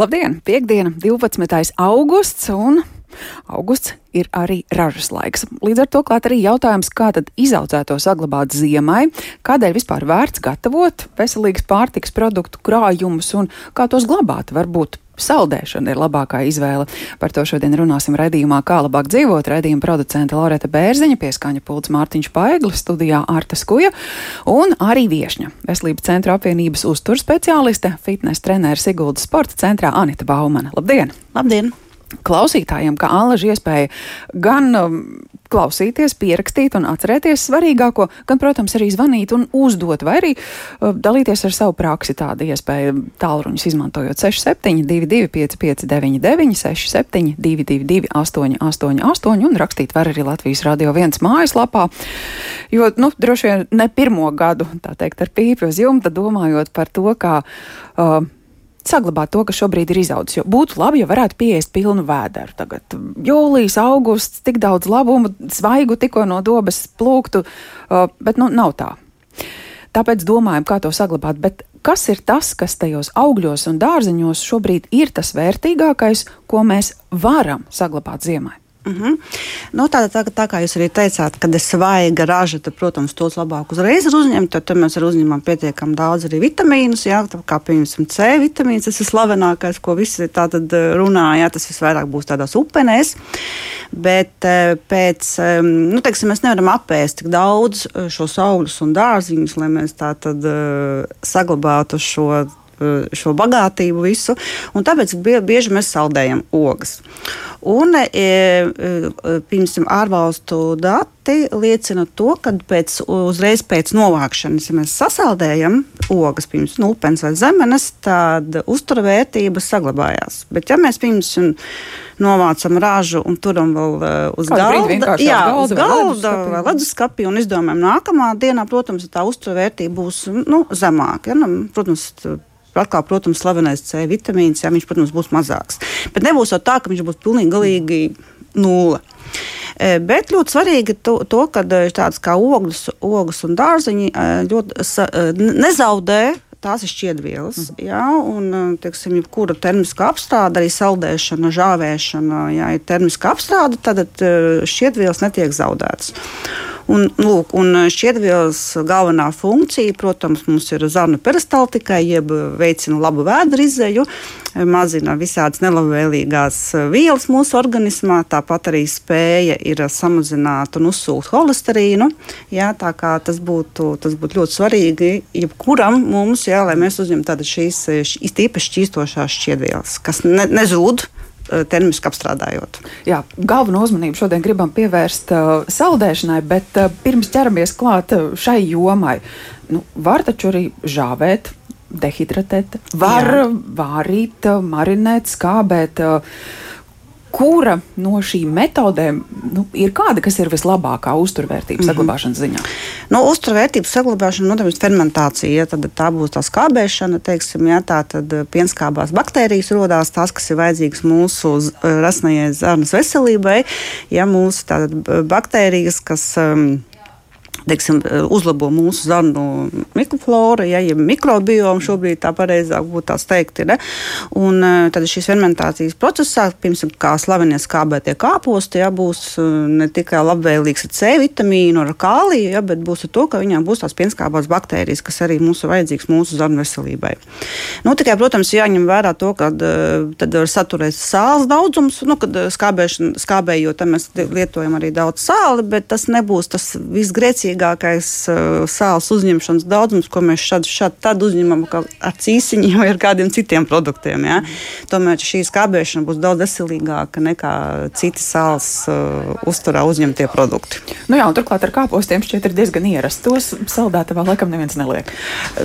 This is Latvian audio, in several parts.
Labdien! Piektdiena, 12. augusts un Augusts ir arī ražas laiks. Līdz ar to klāt arī jautājums, kā tad izaudzēto saglabāt ziemai, kādēļ vispār vērts gatavot veselīgas pārtikas produktu krājumus un kā tos glabāt. Varbūt saldēšana ir labākā izvēle. Par to šodien runāsim raidījumā, kā labāk dzīvot. Raidījuma producente Loreta Bērziņa, pieskaņa pults Mārtiņš Paeglis, studijā Arta Skuja un arī viešņa. Veselības centra apvienības uzturs speciāliste, fitnes treneris Siguldas sporta centrā Anita Baumana. Labdien! Labdien! klausītājiem, ka Allaž iespēja gan um, klausīties, pierakstīt un atcerēties svarīgāko, gan, protams, arī zvanīt un uzdot, vai arī uh, dalīties ar savu praksi. Tāda iespēja tālruņus izmantojot 6722, 559, 672, 888 un rakstīt var arī Latvijas Radio 1 mājaslapā. Jo, nu, droši vien ne pirmo gadu, tā teikt, ar pīpi uz jumta domājot par to, kā. Uh, saglabāt to, kas šobrīd ir izaudzis. Jo būtu labi, ja varētu pieiest pilnu vēderu. Tagad jūlijas, augusts, tik daudz labumu, svaigu tikko no dobas plūktu, bet nu, nav tā. Tāpēc domājam, kā to saglabāt. Bet kas ir tas, kas tajos augļos un dārzeņos šobrīd ir tas vērtīgākais, ko mēs varam saglabāt ziemai? Mhm. -huh. nu, tā, tā, tā kā jūs arī teicāt, kad ir svaiga raža, tad, protams, tos labāk uzreiz ir uzņemt. Tad, tad mēs arī uzņemam pietiekami daudz arī vitamīnus, jā, kā piemēram C vitamīns, tas ir slavenākais, ko visi eh, runā, jā, tas visvairāk būs tādās upenēs. Bet eh, pēc, nu, teiksim, mēs nevaram apēst tik daudz eh, šos augļus un dārziņus, lai mēs tā tad saglabātu šo šo bagātību visu, un tāpēc bieži mēs saldējam ogas. Un pirms ārvalstu dati liecina to, ka pēc, uzreiz pēc novākšanas, ja mēs sasaldējam ogas, pirms nu, upens vai zemenes, tad uzturvērtības saglabājās. Bet ja mēs pirms novācam ražu un turam vēl uz Kādu galda, jā, uz galda vai leduskapī un izdomājam nākamā dienā, protams, tā uzturvērtība būs nu, zemāka. Ja? Nu, protams, Atkal, protams, slavenais C vitamīns, jā, viņš, protams, būs mazāks. Bet nebūs jau tā, ka viņš būs pilnīgi galīgi nulle. E, bet ļoti svarīgi to, to ka e, tādas kā ogles, ogles un dārzeņi e, ļoti sa, nezaudē tās ir šķiedvielas. Mm -hmm. jā, un, teiksim, jebkura termiska apstrāde, arī saldēšana, žāvēšana, ja ir termiska apstrāde, tad šķiedvielas netiek zaudētas. Un, lūk, un šķiedvielas galvenā funkcija, protams, mums ir zarnu peristaltikai, jeb veicina labu vēdru izēju, mazina visādas nelabvēlīgās vielas mūsu organismā, tāpat arī spēja ir samazināt un uzsūkt holesterīnu. Jā, tā kā tas būtu, tas būtu ļoti svarīgi jebkuram mums, jā, lai mēs uzņemtu šīs īpaši šķīstošās šķiedvielas, kas ne, nezūd termiski apstrādājot. Jā, galveno uzmanību šodien gribam pievērst uh, saldēšanai, bet uh, pirms ķeramies klāt uh, šai jomai, nu, var taču arī žāvēt. Dehidratēt, var Jā. vārīt, marinēt, skābēt. Uh, kura no šīm metodēm nu, ir kāda, kas ir vislabākā uzturvērtības mm -hmm. saglabāšanas ziņā? Nu, uzturvērtības saglabāšana, noteikti, nu, fermentācija. Ja, tad tā būs tā skābēšana, teiksim, ja, tā tad pienskābās baktērijas rodās, tās, kas ir vajadzīgas mūsu eh, rasnajai zarnas veselībai. Ja mūsu baktērijas, kas um, teiksim, uzlabo mūsu zarnu mikrofloru, ja, ja mikrobiomu šobrīd tā pareizāk būtu tās teikt. Ir, un e, tad šīs fermentācijas procesā, piemēram, kā slavenie skābētie kāposti, ja, būs e, ne tikai labvēlīgs ar C vitamīnu, ar kāliju, ja, bet būs ar to, ka viņām būs tās pienskābās baktērijas, kas arī mums ir vajadzīgas mūsu zarnu veselībai. Nu, tikai, protams, jāņem vērā to, ka tad var saturēt sāls daudzums, nu, kad skābējot, mēs lietojam arī daudz sāli, bet tas nebūs tas visgrēcīgākais vajadzīgākais uh, sāls uzņemšanas daudzums, ko mēs šad, šad tad uzņemam ar cīsiņiem vai ar kādiem citiem produktiem. Ja? Tomēr šī skābēšana būs daudz veselīgāka nekā citi sāls uh, uzturā uzņemtie produkti. Nu jā, turklāt ar kāpostiem šķiet ir diezgan ierasts. Tos saldētavā laikam neviens neliek.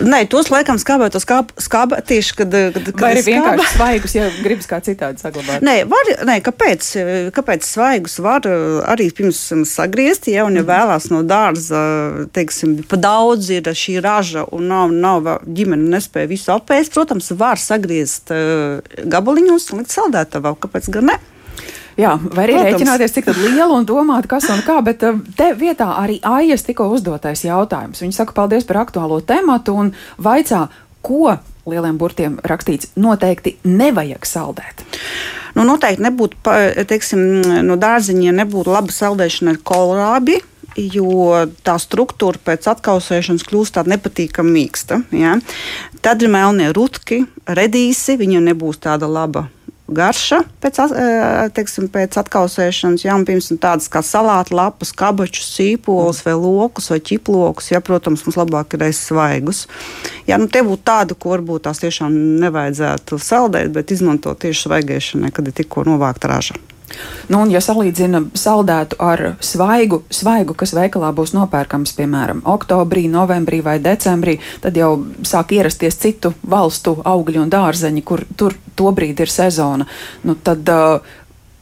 Nē, tos laikam skābēt, skāb, skābē tieši, kad, kad, kad vai arī vienkārši svaigus, ja gribas kā citādi saglabāt. Nē, var, nē kāpēc, kāpēc svaigus var arī pirms sagriezt, ja, un ja mhm. vēlās no dārza teiksim, pa daudz ir šī raža un nav, nav ģimene nespēja visu apēst, protams, var sagriezt gabaliņos un likt saldētavā. Kāpēc gan ne? Jā, vai arī Protams. rēķināties, cik liela un domāt, kas un kā, bet te vietā arī Aijas tikko uzdotais jautājums. Viņa saka paldies par aktuālo tematu un vaicā, ko lieliem burtiem rakstīts, noteikti nevajag saldēt. Nu, noteikti nebūtu, teiksim, no dārziņa nebūtu laba saldēšana ar kolrābi, jo tā struktūra pēc atkausēšanas kļūst tāda nepatīkami mīksta. Ja? Tad ir melnie rutki, redīsi, viņiem nebūs tāda laba garša pēc, teiksim, pēc atkausēšanas, jā, un piemēram tādas kā salātu lapas, kabačus, sīpols vai lokus vai ķiplokus, ja, protams, mums labāk ir reizes svaigus. Jā, nu tie būtu tādi, ko varbūt tās tiešām nevajadzētu saldēt, bet izmantot tieši svaigēšanai, kad ir tikko novākta raža. Nu, un, ja salīdzina saldētu ar svaigu, svaigu, kas veikalā būs nopērkams, piemēram, oktobrī, novembrī vai decembrī, tad jau sāk ierasties citu valstu augļi un dārzeņi, kur tur tobrīd ir sezona. Nu, tad,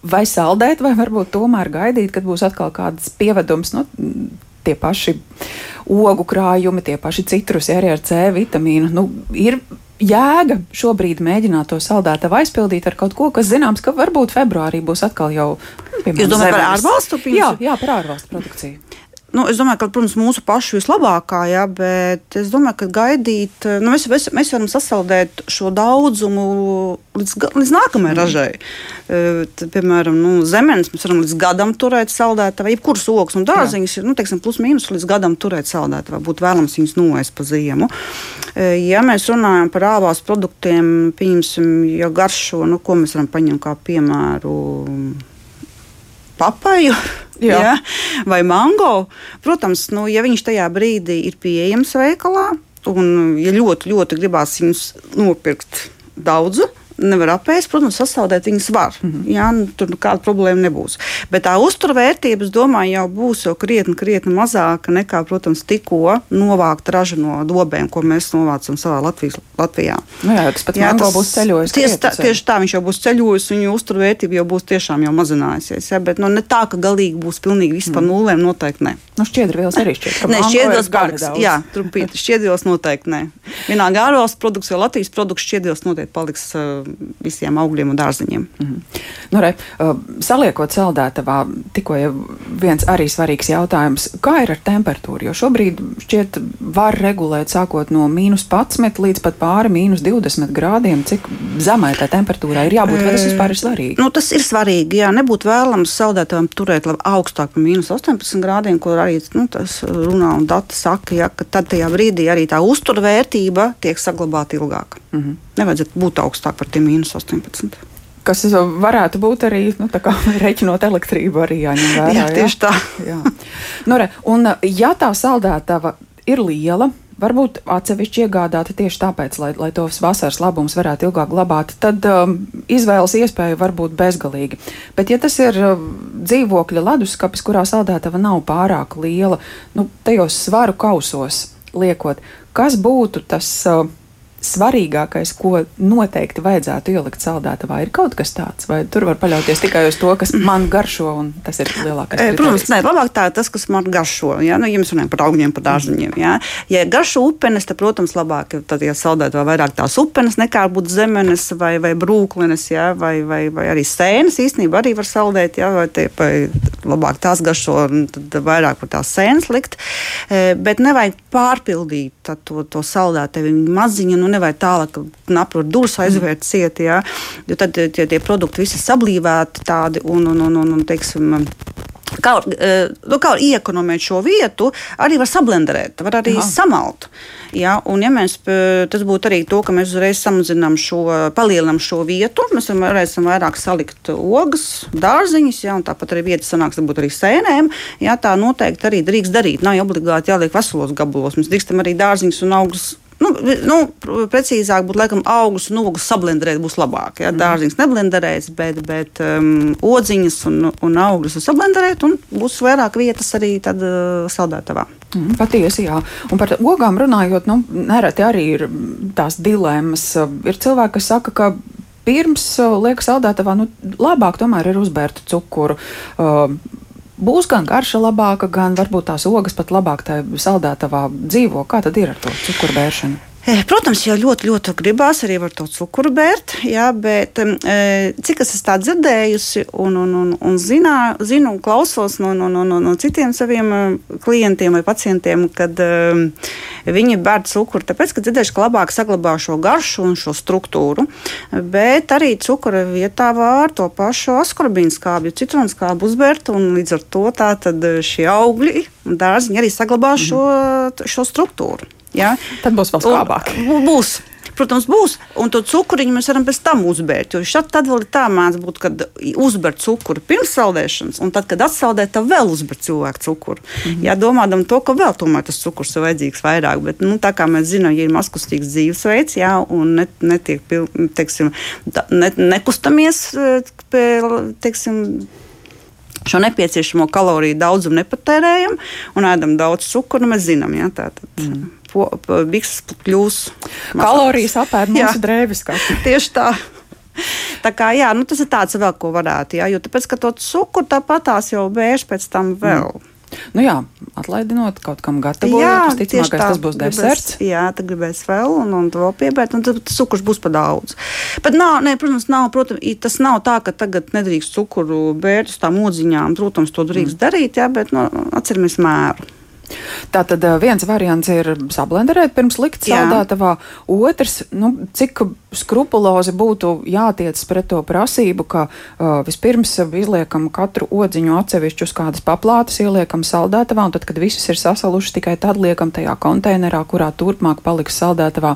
vai saldēt, vai varbūt tomēr gaidīt, kad būs atkal kāds pievedums, nu, tie paši ogu krājumi, tie paši citrusi, arī ar C vitamīnu. Nu, ir jēga šobrīd mēģināt to saldētavu aizpildīt ar kaut ko, kas zināms, ka varbūt februārī būs atkal jau. Piemēram, Jūs domājat par ārvalstu? Jā, jā, par ārvalstu produkciju. Nu, es domāju, ka, protams, mūsu pašu vislabākā, jā, bet es domāju, ka gaidīt, nu, mēs, mēs, mēs varam sasaldēt šo daudzumu līdz, līdz nākamajai mm. ražai. Tad, piemēram, nu, zemenes mēs varam līdz gadam turēt saldētavā, jebkuras ogas un dārziņas, nu, teiksim, plus mīnus līdz gadam turēt saldētavā, būtu vēlams viņus noēst pa ziemu. Ja mēs runājam par āvās produktiem, pieņemsim, ja garšo, nu, ko mēs varam paņemt kā piemēru papaju. Jā. Ja, vai mango. Protams, nu, ja viņš tajā brīdī ir pieejams veikalā, un ja ļoti, ļoti gribās viņus nopirkt daudzu, nevar apēst. Protams, sasaldēt viņas var. Mm -hmm. Jā, nu, tur nekāda problēma nebūs. Bet tā uzturvērtība, es domāju, jau būs jau krietni, krietni mazāka nekā, protams, tikko novākt ražu no dobēm, ko mēs novācam savā Latvijas, Latvijā. Nu jā, tas pats jā, tas būs ceļojis. Tieši tā, tieši tā, viņš jau būs ceļojis, un viņa uzturvērtība jau būs tiešām jau mazinājusies. Jā, bet nu, ne tā, ka galīgi būs pilnīgi viss mm. par nulēm, noteikti ne. Nu, šķiedrvielas arī šķiet. Nē, šķiedrvielas paliks. Jā, trumpīti. Šķiedrvielas noteikti nē. Vienā ārvalstu produkts vai Latvijas produkts šķiedrvielas noteikti paliks uh, visiem augļiem un dārziņiem. Mm -hmm. nu, re, uh, saliekot saldētavā, tikko jau viens arī svarīgs jautājums, kā ir ar temperatūru? Jo šobrīd šķiet var regulēt sākot no mīnus 11 līdz pat pāri mīnus 20 grādiem, cik zemai tā temperatūrai ir jābūt, vai tas vispār ir svarīgi? Nu, tas ir svarīgi, jā, nebūtu vēlams saldētavam turēt augstāk par mīnus 18 grādiem, kur arī nu, tas runā un dati saka, ja, ka tad tajā brīdī arī tā uzturvērtība tiek saglabāta ilgāk. Mm -hmm. Nevajadzētu būt augstāk par tiem mīnus 18 kas varētu būt arī nu, rēķinot elektrību, arī jāņem vērā. Jā, tieši jā? tā. Jā. Nu, re, un, ja tā saldētava ir liela, varbūt atsevišķi iegādāta tieši tāpēc, lai, lai tos vasaras labumus varētu ilgāk glabāt, tad um, izvēles iespēja var būt bezgalīga. Bet, ja tas ir uh, dzīvokļa leduskapis, kurā saldētava nav pārāk liela, nu, tajos svaru kausos liekot, kas būtu tas. Uh, svarīgākais, ko noteikti vajadzētu ielikt saldētavā, ir kaut kas tāds, vai tur var paļauties tikai uz to, kas man garšo, un tas ir lielākais? Kriterijs? Protams, nē, labāk tā ir tas, kas man garšo. Ja, nu, ja mēs runājam par augļiem, par dārziņiem. Ja, ja garšo upenes, tad, protams, labāk ir tad, ja saldētavā vairāk tās upenes nekā būtu zemenes vai, vai brūklenes, ja, vai, vai, vai arī sēnes īstenībā arī var saldēt, ja, vai, tie, vai labāk tās garšo, tad vairāk par tās sēnes likt. Bet nevajag pārpildīt to, to saldētavu maziņu. Nu, nevajag tālāk, apgūt durvis aizvērt cieti, ja, jo tad tie, tie produkti visi sablīvēti tādi un, un, un, un, un teiksim, Kā, nu, kā iekonomēt šo vietu, arī var sablenderēt, var arī Aha. samalt. Ja, un, ja mēs, tas būtu arī to, ka mēs uzreiz samazinām šo, palielinām šo vietu. Mēs varēsim vairāk salikt ogas, dārziņus, ja, un tāpat arī vietas sanāks, arī sēnēm. Ja, tā noteikti arī drīkst darīt. Nav obligāti jāliek veselos gabalos. Mēs drīkstam arī dārziņus un augļus Nu, nu, precīzāk būtu, laikam, augus un ogus sablenderēt būs labāk. Ja? Mhm. Dārziņas neblenderēs, bet, bet um, odziņas un, un augļus sablenderēt, un būs vairāk vietas arī tad uh, saldētavā. Mm, patiesi, jā. Un par ogām runājot, nu, nereti arī ir tās dilemmas. Ir cilvēki, kas saka, ka pirms uh, liekas saldētavā, nu, labāk tomēr ir uzbērt cukuru. Uh, būs gan garša labāka, gan varbūt tās ogas pat labāk tajā saldētavā dzīvo. Kā tad ir ar to cukurbēršanu? Eh, protams, jau ļoti, ļoti gribās arī ar to cukuru bērt, jā, bet e, cik es esmu dzirdējusi un, un, un, un zinā, zinu un klausos no, no, no, no, citiem saviem klientiem vai pacientiem, kad e, Viņi bērn cukuru, tāpēc, ka dzirdējuši, ka labāk saglabā šo garšu un šo struktūru, bet arī cukura vietā var to pašu askorbīnu skābi, citronu skābi uzbērt, un līdz ar to šie augļi un dārziņi arī saglabā šo, šo struktūru. Ja? Tad būs vēl skābāk. Un, būs. Protams, būs, un to cukuriņu mēs varam pēc tam uzbērt. Jo šad, tad vēl ir tā māca būt, kad uzbērt cukuru pirms saldēšanas, un tad, kad atsaldē, tad vēl uzbērt cilvēku cukuru. Mm -hmm. Jā, domādam to, ka vēl tomēr tas cukurs ir vajadzīgs vairāk, bet, nu, tā kā mēs zinām, ja ir maskustīgs dzīvesveids, jā, un net, netiek, teiksim, ne, nekustamies, pie, teiksim, šo nepieciešamo kaloriju daudzumu nepatērējam un ēdam daudz cukuru. Mēs zinām, ja, tā tad. Mm. Bikses kļūs. Kalorijas apēd mūsu drēbes. Tieši tā. Tā kā, jā, nu, tas ir tāds vēl, ko varētu. Jā, jo tāpēc, ka to cukuru tāpat tās jau bēž pēc tam vēl. Mm. Nu jā, atlaidinot kaut kam gatavojot, visticamākais tas būs deserts. Gribēs, jā, tad gribēs vēl un, un vēl piebērt, un tad cukurs būs pa daudz. Bet nav, ne, protams, nav, protams, tas nav tā, ka tagad nedrīkst cukuru bērt uz tām odziņām. Protams, to drīkst mm. darīt, jā, bet nu, atceramies mēru. Tātad viens variants ir sablenderēt pirms likt saldētavā, otrs, nu, cik skrupulozi būtu jātiec pret to prasību, ka uh, vispirms izliekam katru odziņu atsevišķu uz kādas paplātes, ieliekam saldētavā, un tad, kad visas ir sasalušas, tikai tad liekam tajā konteinerā, kurā turpmāk paliks saldētavā.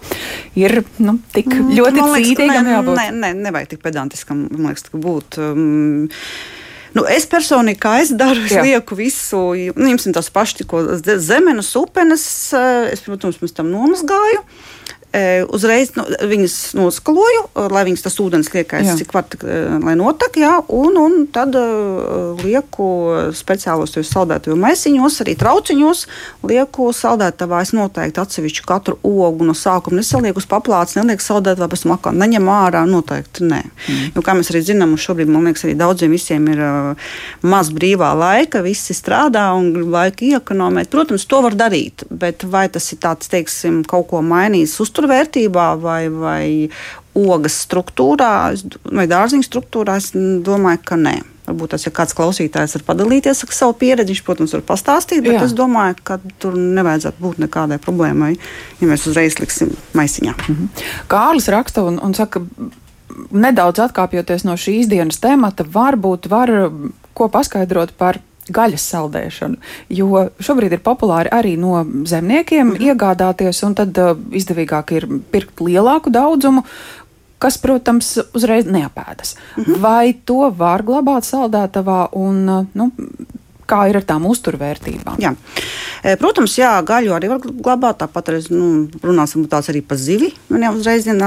Ir, nu, tik mm, ļoti cītīgam jābūt. Nē, nē, nevajag tik pedantiskam, man liekas, būt. Um, Nu, es personīgi, kā es daru, es Jā. lieku visu, nu, ņemsim tās pašas zemenes, upenes, eh, es, protams, pēc tam nomazgāju. Uzreiz nu, viņas noskaloju, lai viņas tas ūdens liekais, cik var, lai notek, jā, un, un tad uh, lieku speciālos saldētāju maisiņos, arī trauciņos, lieku saldētavā. Es noteikti atsevišķu katru ogu no sākuma nesalieku uz paplātes, nelieku saldētavā, pēc tam atkal neņem ārā, noteikti nē. Mm. Jo, kā mēs arī zinām, šobrīd, man liekas, arī daudziem visiem ir uh, maz brīvā laika, visi strādā un grib laiku iekonomēt. Protams, to var darīt, bet vai tas ir tāds, teiksim, kaut ko mainījis uzturvērtībā vai, vai ogas struktūrā, vai dārziņu struktūrā, es domāju, ka nē. Varbūt tas, ja kāds klausītājs var padalīties ar savu pieredzi, viņš, protams, var pastāstīt, bet Jā. es domāju, ka tur nevajadzētu būt nekādai problēmai, ja mēs uzreiz liksim maisiņā. Mhm. Kārlis raksta un, un saka, nedaudz atkāpjoties no šīs dienas temata, varbūt var ko paskaidrot par gaļas saldēšanu. Jo šobrīd ir populāri arī no zemniekiem mm. iegādāties, un tad uh, izdevīgāk ir pirkt lielāku daudzumu. Kas, protams, uzreiz neapēdas. -hmm. Vai to var glabāt saldētavā un uh, nu, kā ir ar tām uzturvērtībām? Jā. E, protams, jā, gaļu arī var glabāt. Tāpat arī nu, runāsim arī par zivi. Man jau uzreiz ir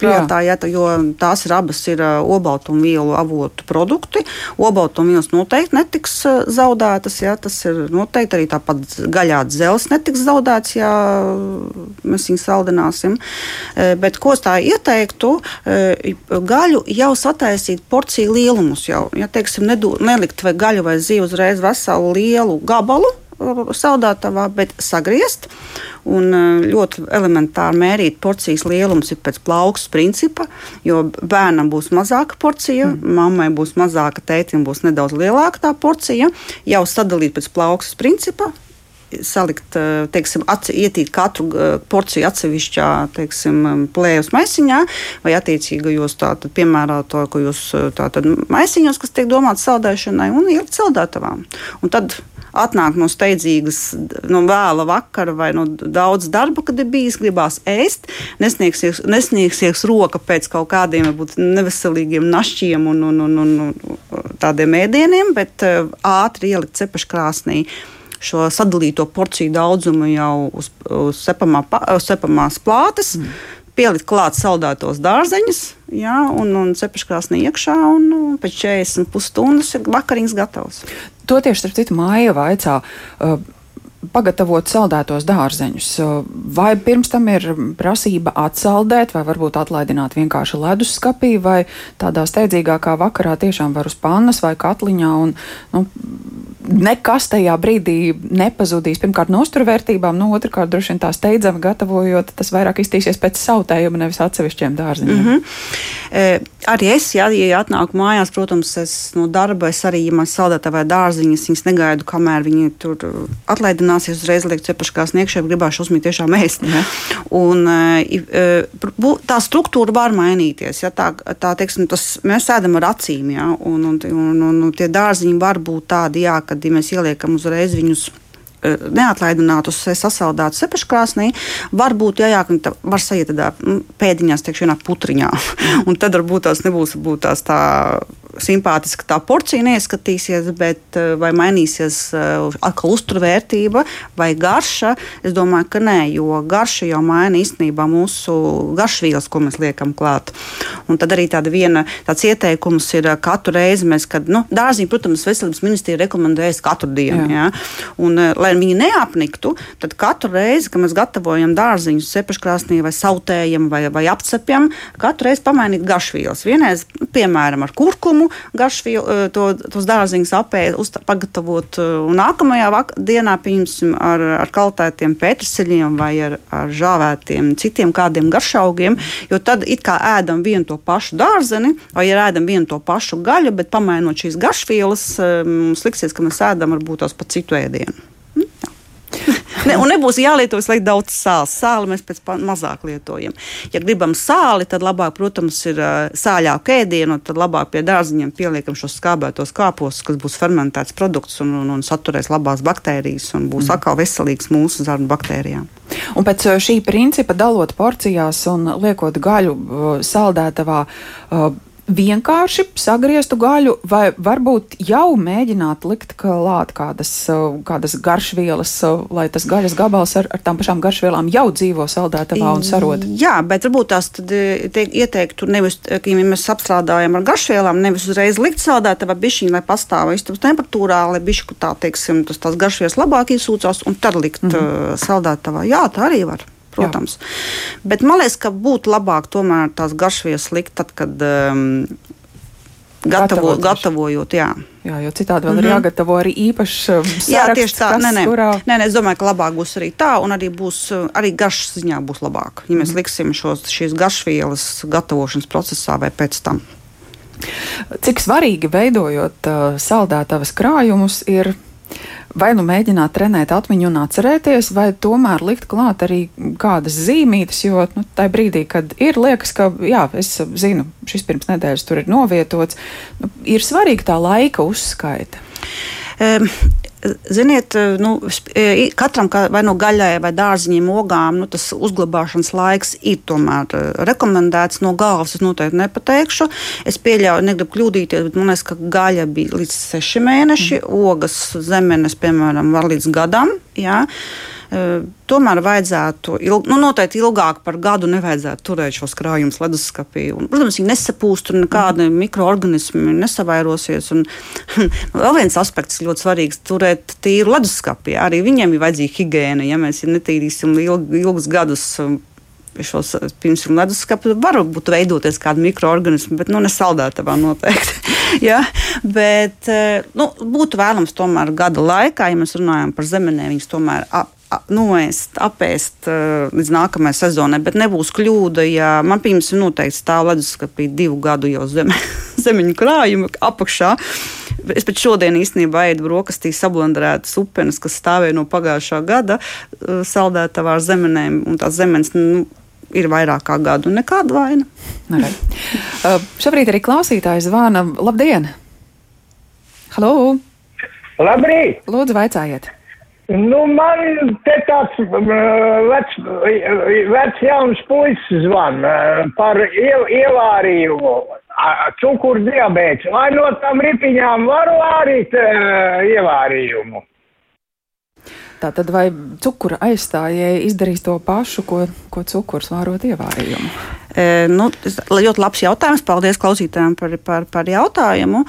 prātā, jā, jo tās ir abas ir obaltumvielu avotu produkti. Obaltumvielas noteikti netiks zaudētas. Jā, tas ir noteikti arī tāpat gaļā dzels netiks zaudēts, ja mēs viņu saldināsim. Bet ko es tā ieteiktu? Gaļu jau sataisīt porciju lielumus. Jau, ja, teiksim, nedu, nelikt vai gaļu vai zīvi uzreiz veselu lielu gabalu saldētavā, bet sagriezt. Un ļoti elementāri mērīt porcijas lielumus ir pēc plaukstas principa, jo bērnam būs mazāka porcija, mm. mammai būs mazāka, tētim būs nedaudz lielāka tā porcija. Jau sadalīt pēc plaukstas principa, salikt, teiksim, atse, ietīt katru porciju atsevišķā teiksim, plēves maisiņā vai attiecīgajos piemērotajos maisiņos, kas tiek domāti saldēšanai, un ielikt saldētavām. Un tad atnāk no steidzīgas, no vēla vakara vai no daudz darba, kad ir bijis, gribās ēst, nesniegsies, nesniegsies roka pēc kaut kādiem varbūt, neveselīgiem našķiem un, un, un, un tādiem ēdieniem, bet ātri ielikt cepeškrāsnī šo sadalīto porciju daudzumu jau uz, uz, sepamā, uz sepamās plātes. Mm pielikt klāt saldētos dārzeņus, jā, un, un cepeškrāsnī iekšā, un, un pēc 40 pusstundas ir vakariņas gatavs. To tieši starp citu māja vaicā. Uh, pagatavot saldētos dārzeņus. Vai pirms tam ir prasība atsaldēt, vai varbūt atlaidināt vienkārši leduskapī, vai tādā steidzīgākā vakarā tiešām var uz pannas vai katliņā un nu, nekas tajā brīdī nepazudīs. Pirmkārt, no uzturvērtībām, no otrkārt, droši vien tā steidzami gatavojot, tas vairāk iztīsies pēc sautējuma, nevis atsevišķiem dārziņiem. Mm -hmm. e, arī es, ja, ja atnāku mājās, protams, es no darba, es arī, ja man saldētā vai dārziņas, viņas negaidu, kamēr viņi tur atlaidināsies, uzreiz liek cepaškās niekšē, gribēšu uzmīt tiešām ēst. Ja. Un, tā struktūra var mainīties, ja tā, tā teiksim, tas, mēs ēdam ar acīm, ja, un, un, un, un, un tie dārziņi var būt tādi, jā, kad ja mēs ieliekam uzreiz viņus neatlaidinātus, sasaldētus sepeškrāsnī, varbūt jā, jā, var sajiet tādā pēdiņās, teikšu, vienā putriņā. Un tad varbūt tās nebūs tās tā simpātiska tā porcija neieskatīsies, bet eh, vai mainīsies eh, atkal uzturvērtība vai garša? Es domāju, ka nē, jo garša jau maina īstenībā mūsu garšvielas, ko mēs liekam klāt. Un tad arī tāda viena, tāds ieteikums ir eh, katru reizi, mēs, kad nu, dārziņu, protams, veselības ministrija rekomendējas katru dienu. Jā. Jā? Un, lai viņi neapniktu, tad katru reizi, kad mēs gatavojam dārziņus sepaškrāsnī vai sautējam vai, vai apcepjam, katru reizi pamainīt garšvielas. Vienreiz, piemēram, ar kurkumu, garšvielu, eh, to, tos dārziņus apēst, pagatavot. Eh, un nākamajā dienā, pieņemsim, ar, ar kaltētiem pēterseļiem vai ar, ar žāvētiem citiem kādiem garšaugiem, jo tad it kā ēdam vienu to pašu dārzeni, vai ēdam vienu to pašu gaļu, bet pamainot šīs garšvielas, eh, mums liksies, ka mēs ēdam varbūt tās pa citu ēdienu. Ne, un nebūs jālieto visu laiku daudz sāla. Sāli mēs pēc mazāk lietojam. Ja gribam sāli, tad labāk, protams, ir sāļāku ēdienu, tad labāk pie dārziņiem pieliekam šos skābētos kāpos, kas būs fermentēts produkts un, un, un saturēs labās baktērijas un būs mm. atkal veselīgs mūsu zarnu baktērijām. Un pēc šī principa dalot porcijās un liekot gaļu saldētavā, vienkārši sagrieztu gaļu, vai varbūt jau mēģināt likt klāt kādas, kādas garšvielas, lai tas gaļas gabals ar, ar tām pašām garšvielām jau dzīvo saldētavā un sarod? Jā, bet varbūt tās e, te, ieteiktu nevis, e, ja mēs apstrādājam ar garšvielām, nevis uzreiz likt saldētavā bišķiņu, lai pastāv istabas temperatūrā, lai bišķi, tā teiksim, tas tās garšvielas labāk izsūcās un tad likt mm -hmm. saldētavā. Jā, tā arī var protams. Jā. Bet man liekas, ka būtu labāk tomēr tās garšvielas likt tad, kad um, gatavo, gatavojot. Jā. Jā, jo citādi vēl mm -hmm. ir mhm. jāgatavo arī īpašs saraksts. Jā, tieši tā. Kas, nē, nē. Kurā... nē, nē, es domāju, ka labāk būs arī tā, un arī, būs, arī garšas ziņā būs labāk. Ja mēs mm -hmm. liksim šos, šīs garšvielas gatavošanas procesā vai pēc tam. Cik svarīgi veidojot uh, saldētavas krājumus ir vai nu mēģināt trenēt atmiņu un atcerēties, vai tomēr likt klāt arī kādas zīmītes, jo nu, tajā brīdī, kad ir liekas, ka, jā, es zinu, šis pirms nedēļas tur ir novietots, nu, ir svarīga tā laika uzskaita. Um, Ziniet, nu, e, katram vai no gaļai, vai dārziņiem, ogām, nu, tas uzglabāšanas laiks ir tomēr e, rekomendēts. No galvas es noteikti nepateikšu. Es pieļauju, negribu kļūdīties, bet man liekas, ka gaļa bija līdz seši mēneši, mm. ogas zemenes, piemēram, var līdz gadam. Jā. Ja? Tomēr vajadzētu, ilg, nu, noteikti ilgāk par gadu nevajadzētu turēt šos krājumus leduskapī. Un, protams, viņi nesapūst, tur nekādi mm. mikroorganismi nesavairosies. Un, vēl viens aspekts ļoti svarīgs - turēt tīru leduskapī. Arī viņiem ir vajadzīga higiēna. Ja mēs netīrīsim ilg, ilgus gadus šos pirms leduskapa var būt veidoties kādi mikroorganismi, bet nu, ne saldētavā noteikti. ja? Bet nu, būtu vēlams tomēr gada laikā, ja mēs runājam par zemenēm, viņas tomēr noēst, apēst līdz nākamajai sezonai, bet nebūs kļūda, ja man pirms ir noteikti stāv leduskapī divu gadu jau zeme, zemeņu krājumi apakšā. Es pat šodien īstenībā ēdu brokastīs sablandrētas upenes, kas stāvēja no pagājušā gada saldētavā ar zemenēm, un tās zemenes nu, ir vairāk kā gadu, nekāda vaina. Uh, šobrīd arī klausītājs zvana. Labdien! Halo! Labrīt! Lūdzu, vaicājiet! Nu, man te tāds vecs, vecs jauns puisis zvan par ievārījumu, cukuru diabēts. Vai no tam ripiņām var vārīt ievārījumu? Tā tad vai cukura aizstājēji izdarīs to pašu, ko, ko cukurs vārot ievārījumu? E, nu, ļoti labs jautājums. Paldies klausītājiem par, par, par jautājumu.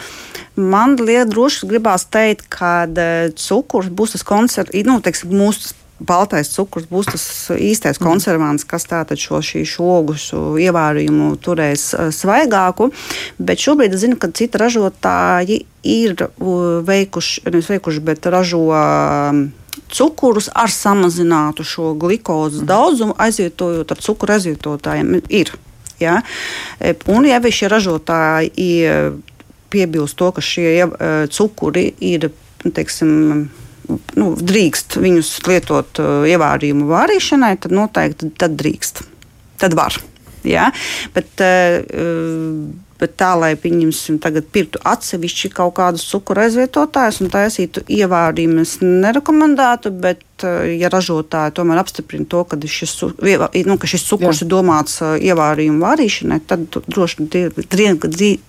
Man liekas, droši gribās teikt, ka e, cukurs būs tas koncerts, nu, teiksim, mūsu baltais cukurs būs tas īstais mhm. konservants, kas tātad šo ogus ievērojumu turēs e, svaigāku. Bet šobrīd es zinu, ka citi ražotāji ir veikuši, nevis veikuši, bet ražo cukurus ar samazinātu šo glukozes mm. daudzumu, aizvietojot ar cukuru aizvietotājiem. Ir. Ja? Un, ja šie ražotāji piebilst to, ka šie cukuri ir teiksim, nu, drīkst viņus lietot ievārījumu vārīšanai, tad noteikti tad drīkst. Tad var. Ja? Bet, uh, Bet tā, lai pieņemsim, tagad pirktu atsevišķi kaut kādus cukuru aizvietotājus un taisītu ievārījumu, es nerekomendētu. Bet, eh, ja ražotāji tomēr apstiprina to, ka šis, nu, ka šis cukurs Jā. ir domāts ievārījumu vārīšanai, tad droši,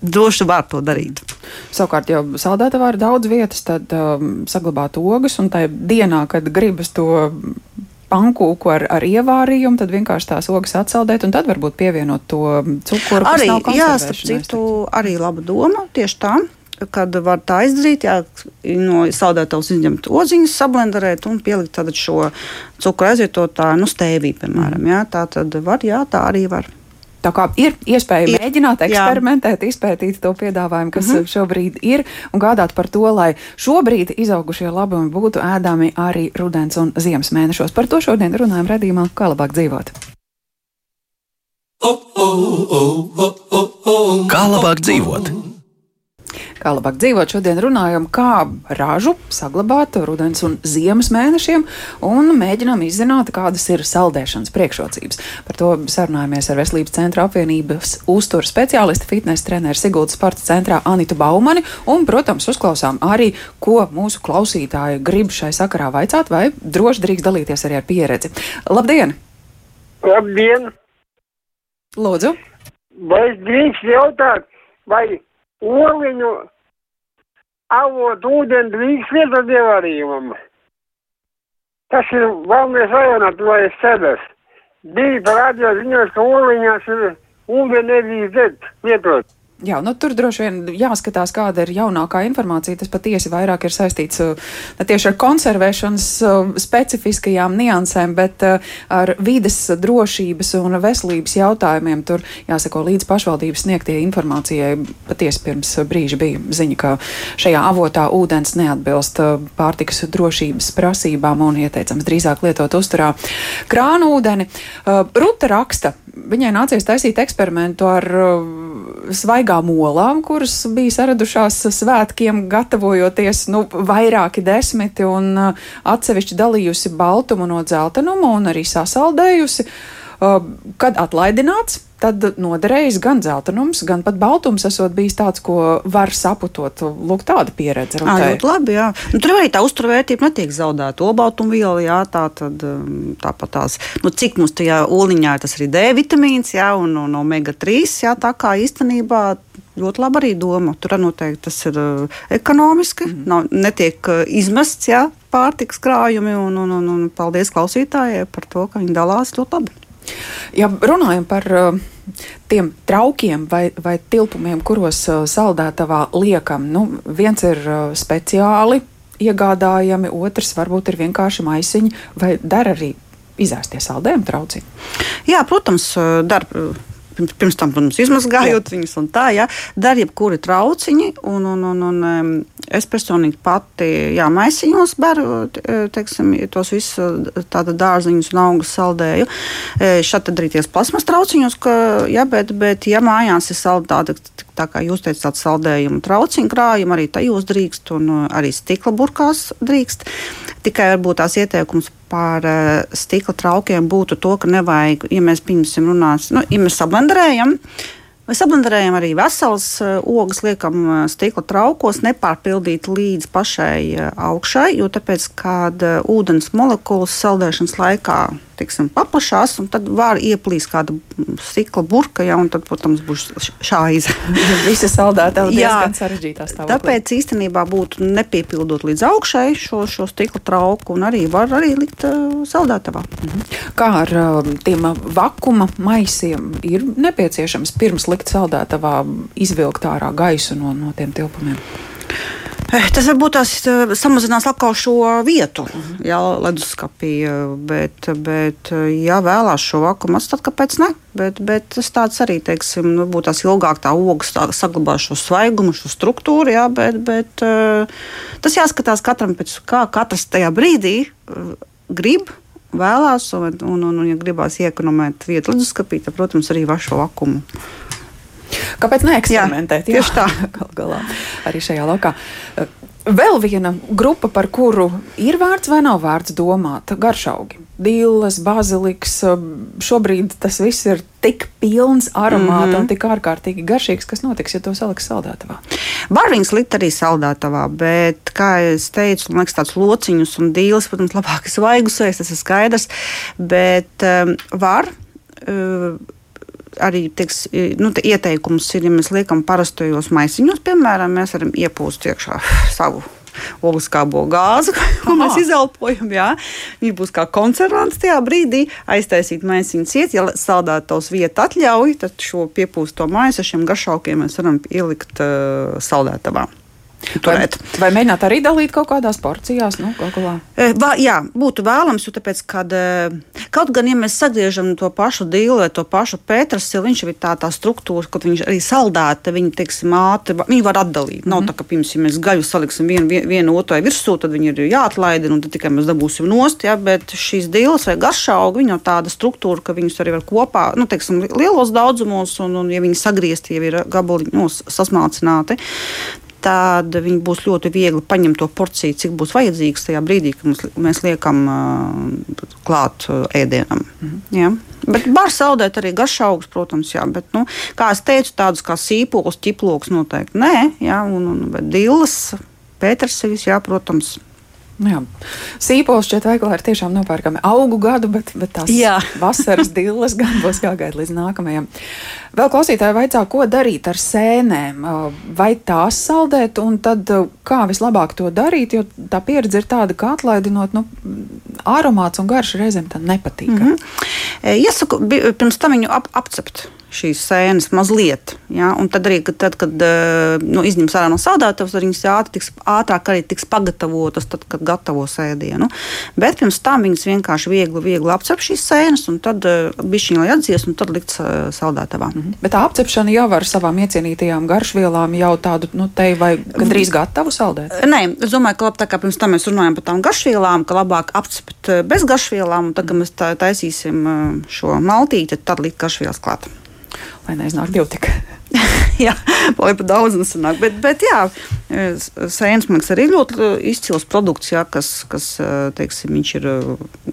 droši var to darīt. Savukārt, jau saldētavā ir daudz vietas, tad um, saglabāt ogas, un tajā dienā, kad gribas to pankūku ar, ar ievārījumu, tad vienkārši tās ogas atsaldēt un tad varbūt pievienot to cukuru. Arī, jā, starp citu, arī laba doma tieši tā kad var tā izdarīt, jā, no saldētavas izņemt oziņas, sablenderēt un pielikt šo cukuru aizvietotāju, nu, stēvī, piemēram. Jā, tā tad var, jā, tā arī var. Tā kā ir iespēja ir, mēģināt eksperimentēt, jā. izpētīt to piedāvājumu, kas mm -hmm. šobrīd ir, un gādāt par to, lai šobrīd izaugušie labumi būtu ēdami arī rudens un ziemas mēnešos. Par to šodien runājam redzījumā, kā labāk dzīvot. Kā labāk dzīvot? Kā labāk dzīvot, šodien runājam, kā ražu saglabāt rudens un ziemas mēnešiem, un mēģinām izzināt, kādas ir saldēšanas priekšrocības. Par to sarunājamies ar Veselības centra apvienības uzturu speciālistu, fitnesa treneru Siguldas sporta centrā Anitu Baumani, un, protams, uzklausām arī, ko mūsu klausītāji grib šai sakarā vaicāt, vai droši drīkst dalīties arī ar pieredzi. Labdien! Labdien! Lūdzu! Vai es drīkst jautāt, vai oliņu avotu ūdeni drīkst lietot ievārījumam. Tas ir Valmijas rajonā, tuvojas cedas. Bija parādījās ziņos, ka oliņās ir ūdeni nedrīkst lietot. Jā, nu, tur droši vien jāskatās, kāda ir jaunākā informācija. Tas patiesi vairāk ir saistīts uh, ne tieši ar konservēšanas uh, specifiskajām niansēm, bet uh, ar vides drošības un veselības jautājumiem. Tur jāsako līdz pašvaldības sniegtie informācijai. Patiesi pirms brīža bija ziņa, ka šajā avotā ūdens neatbilst pārtikas drošības prasībām un ieteicams drīzāk lietot uzturā krānu ūdeni. Ruta raksta, viņai nācies taisīt eksperimentu ar svaigā svaigām olām, kuras bija saradušās svētkiem, gatavojoties nu, vairāki desmiti un uh, atsevišķi dalījusi baltumu no dzeltenuma un arī sasaldējusi. Uh, kad atlaidināts, tad noderējis gan dzeltenums, gan pat baltums, esot bijis tāds, ko var saputot. Lūk, tāda pieredze. Jā, ļoti labi. Jā. Nu, tur arī tā uzturvērtība netiek zaudēta. Olbaltumviela, jā, tā tad tāpat tās, nu, cik mums tajā oliņā ir tas arī D vitamīns, jā, un, un omega 3, jā, tā kā īstenībā ļoti labi arī doma. Tur noteikti tas ir ekonomiski, mm. nav, netiek izmests jā, pārtiks krājumi, un, un, un, un paldies klausītājai par to, ka viņi dalās ļoti labi. Ja runājam par uh, tiem traukiem vai, vai tilpumiem, kuros uh, saldētavā liekam, nu, viens ir uh, speciāli iegādājami, otrs varbūt ir vienkārši maisiņi, vai dara arī izēstie saldējumi trauciņi? Jā, protams, dara pirms, pirms tam, protams, izmazgājot jā. viņus un tā, ja, dar jebkuri trauciņi, un, un, un, un es personīgi pati, jā, maisiņos baru, teiksim, tos visus tāda dārziņus un augus saldēju. E, tad arī ties plasmas trauciņos, ka, jā, bet, bet, ja mājās ir saldēta, tā kā jūs teicat, tādu saldējumu trauciņu krājumu, arī tajos drīkst, un arī stikla burkās drīkst. Tikai varbūt tās ieteikums par uh, stikla traukiem būtu to, ka nevajag, ja mēs pieņemsim runās, nu, ja mēs sablenderējam, Mēs apblenderējam arī veselas uh, ogas, liekam uh, stikla traukos, nepārpildīt līdz pašai augšai, jo tāpēc, kad ūdens molekulas saldēšanas laikā tiksim, paplašās, un tad var ieplīst kāda stikla burka, ja, un tad, protams, būs šāiza. Visi saldētā ir diezgan sarežģītā stāvoklī. Tāpēc īstenībā būtu nepiepildot līdz augšai šo, šo stikla trauku, un arī var arī likt uh, saldētavā. Mhm. Kā ar uh, tiem vakuma maisiem ir nepieciešams pirms likt saldētavā izvilkt ārā gaisu no, no tiem tilpumiem? Eh, tas varbūt tās eh, samazinās atkal šo vietu, jā, leduskapī, eh, bet, bet ja vēlās šo vakumu atstāt, kāpēc ne? Bet, bet tas tāds arī, teiksim, nu, būtu tās ilgāk tā ogas tā, saglabā šo svaigumu, šo struktūru, jā, bet, bet tas jāskatās katram pēc kā katrs tajā brīdī grib vēlās, un, un, un, un ja gribās iekonomēt vietu leduskapī, tad, protams, arī vašu vakumu. Kāpēc neeksperimentēt? Jā, tieši tā. Gal galā arī šajā lokā. Vēl viena grupa, par kuru ir vērts vai nav vērts domāt, garšaugi. Dīles, baziliks, šobrīd tas viss ir tik pilns aromāta mm -hmm. un tik ārkārtīgi garšīgs, kas notiks, ja to saliks saldētavā. Var viņas likt arī saldētavā, bet, kā jau teicu, man liekas, tāds lociņus un dīles, protams, labāk svaigusies, tas ir skaidrs, bet um, var. Uh, arī tiks, nu, ieteikums ir, ja mēs liekam parastajos maisiņos, piemēram, mēs varam iepūst iekšā savu ogliskābo gāzi, ko Aha. mēs izelpojam. Jā. Viņa būs kā konservants tajā brīdī, aiztaisīt maisiņu ciet. Ja saldētavs vieta atļauj, tad šo piepūsto maisu ar šiem garšaukiem mēs varam ielikt uh, saldētavā. Turēt. Vai, vai mēģināt arī dalīt kaut kādās porcijās? Nu, e, va, jā, būtu vēlams, jo tāpēc, kad, e, kaut gan, ja mēs sagriežam to pašu dīlu, to pašu pētrasilu, viņš ir tā, tā struktūra, ka viņš arī saldēta, viņi, teiksim, ātri, viņi var atdalīt. Mm -hmm. Nav tā, ka, pirms, ja mēs gaļu saliksim vienu, vienu otrai virsū, tad viņi ir jāatlaida, un tad tikai mēs dabūsim nost, ja, bet šīs dīles vai garšaugi, viņi jau tāda struktūra, ka viņus arī var kopā, nu, teiksim, lielos daudzumos, un, un ja viņi sagriezti, jau ir gabaliņi nu, sasmalcināti, tad viņi būs ļoti viegli paņemt to porciju, cik būs vajadzīgs tajā brīdī, kad mēs, liekam uh, klāt uh, ēdienam. Mm -hmm. ja? Bet var saldēt arī garšaugus, protams, jā, bet, nu, kā es teicu, tādus kā sīpols, ķiploks noteikti nē, jā, un, un dillas, pētersevis, jā, protams, jā. Sīpols šķiet veikalā ir tiešām nopērkami augu gadu, bet, bet tās jā. vasaras dilles gan būs jāgaida līdz nākamajam. Vēl klausītāji vaicā, ko darīt ar sēnēm? Vai tās saldēt, un tad kā vislabāk to darīt, jo tā pieredze ir tāda, ka atlaidinot, nu, aromāts un garš reizēm tā nepatīk. Mm -hmm. Iesaku pirms tam viņu ap, apcept šīs sēnes mazliet. Ja? Un tad arī, kad, tad, kad eh, nu, izņems ārā no saldētavas, viņas ātri tiks, ātrāk arī tiks pagatavotas, tad, kad gatavo sēdienu. Bet pirms tam viņas vienkārši viegli, viegli apcep šīs sēnes, un tad uh, bišķiņi lai atdzies, un tad likt uh, saldētavā. -hmm. Bet tā apcepšana jau ar savām iecienītajām garšvielām jau tādu, nu, te vai gandrīz gatavu saldēt? Nē, es domāju, ka labi, tā kā pirms tam mēs runājam par tām garšvielām, ka labāk apcept bez garšvielām, un tad, kad mēs tā, taisīsim šo maltīti, tad likt garšvielas klāt lai neiznāk divi tik. jā, lai pat daudz nesanāk. Bet, bet jā, sēnes man liekas arī ļoti izcils produkts, jā, kas, kas teiksim, viņš ir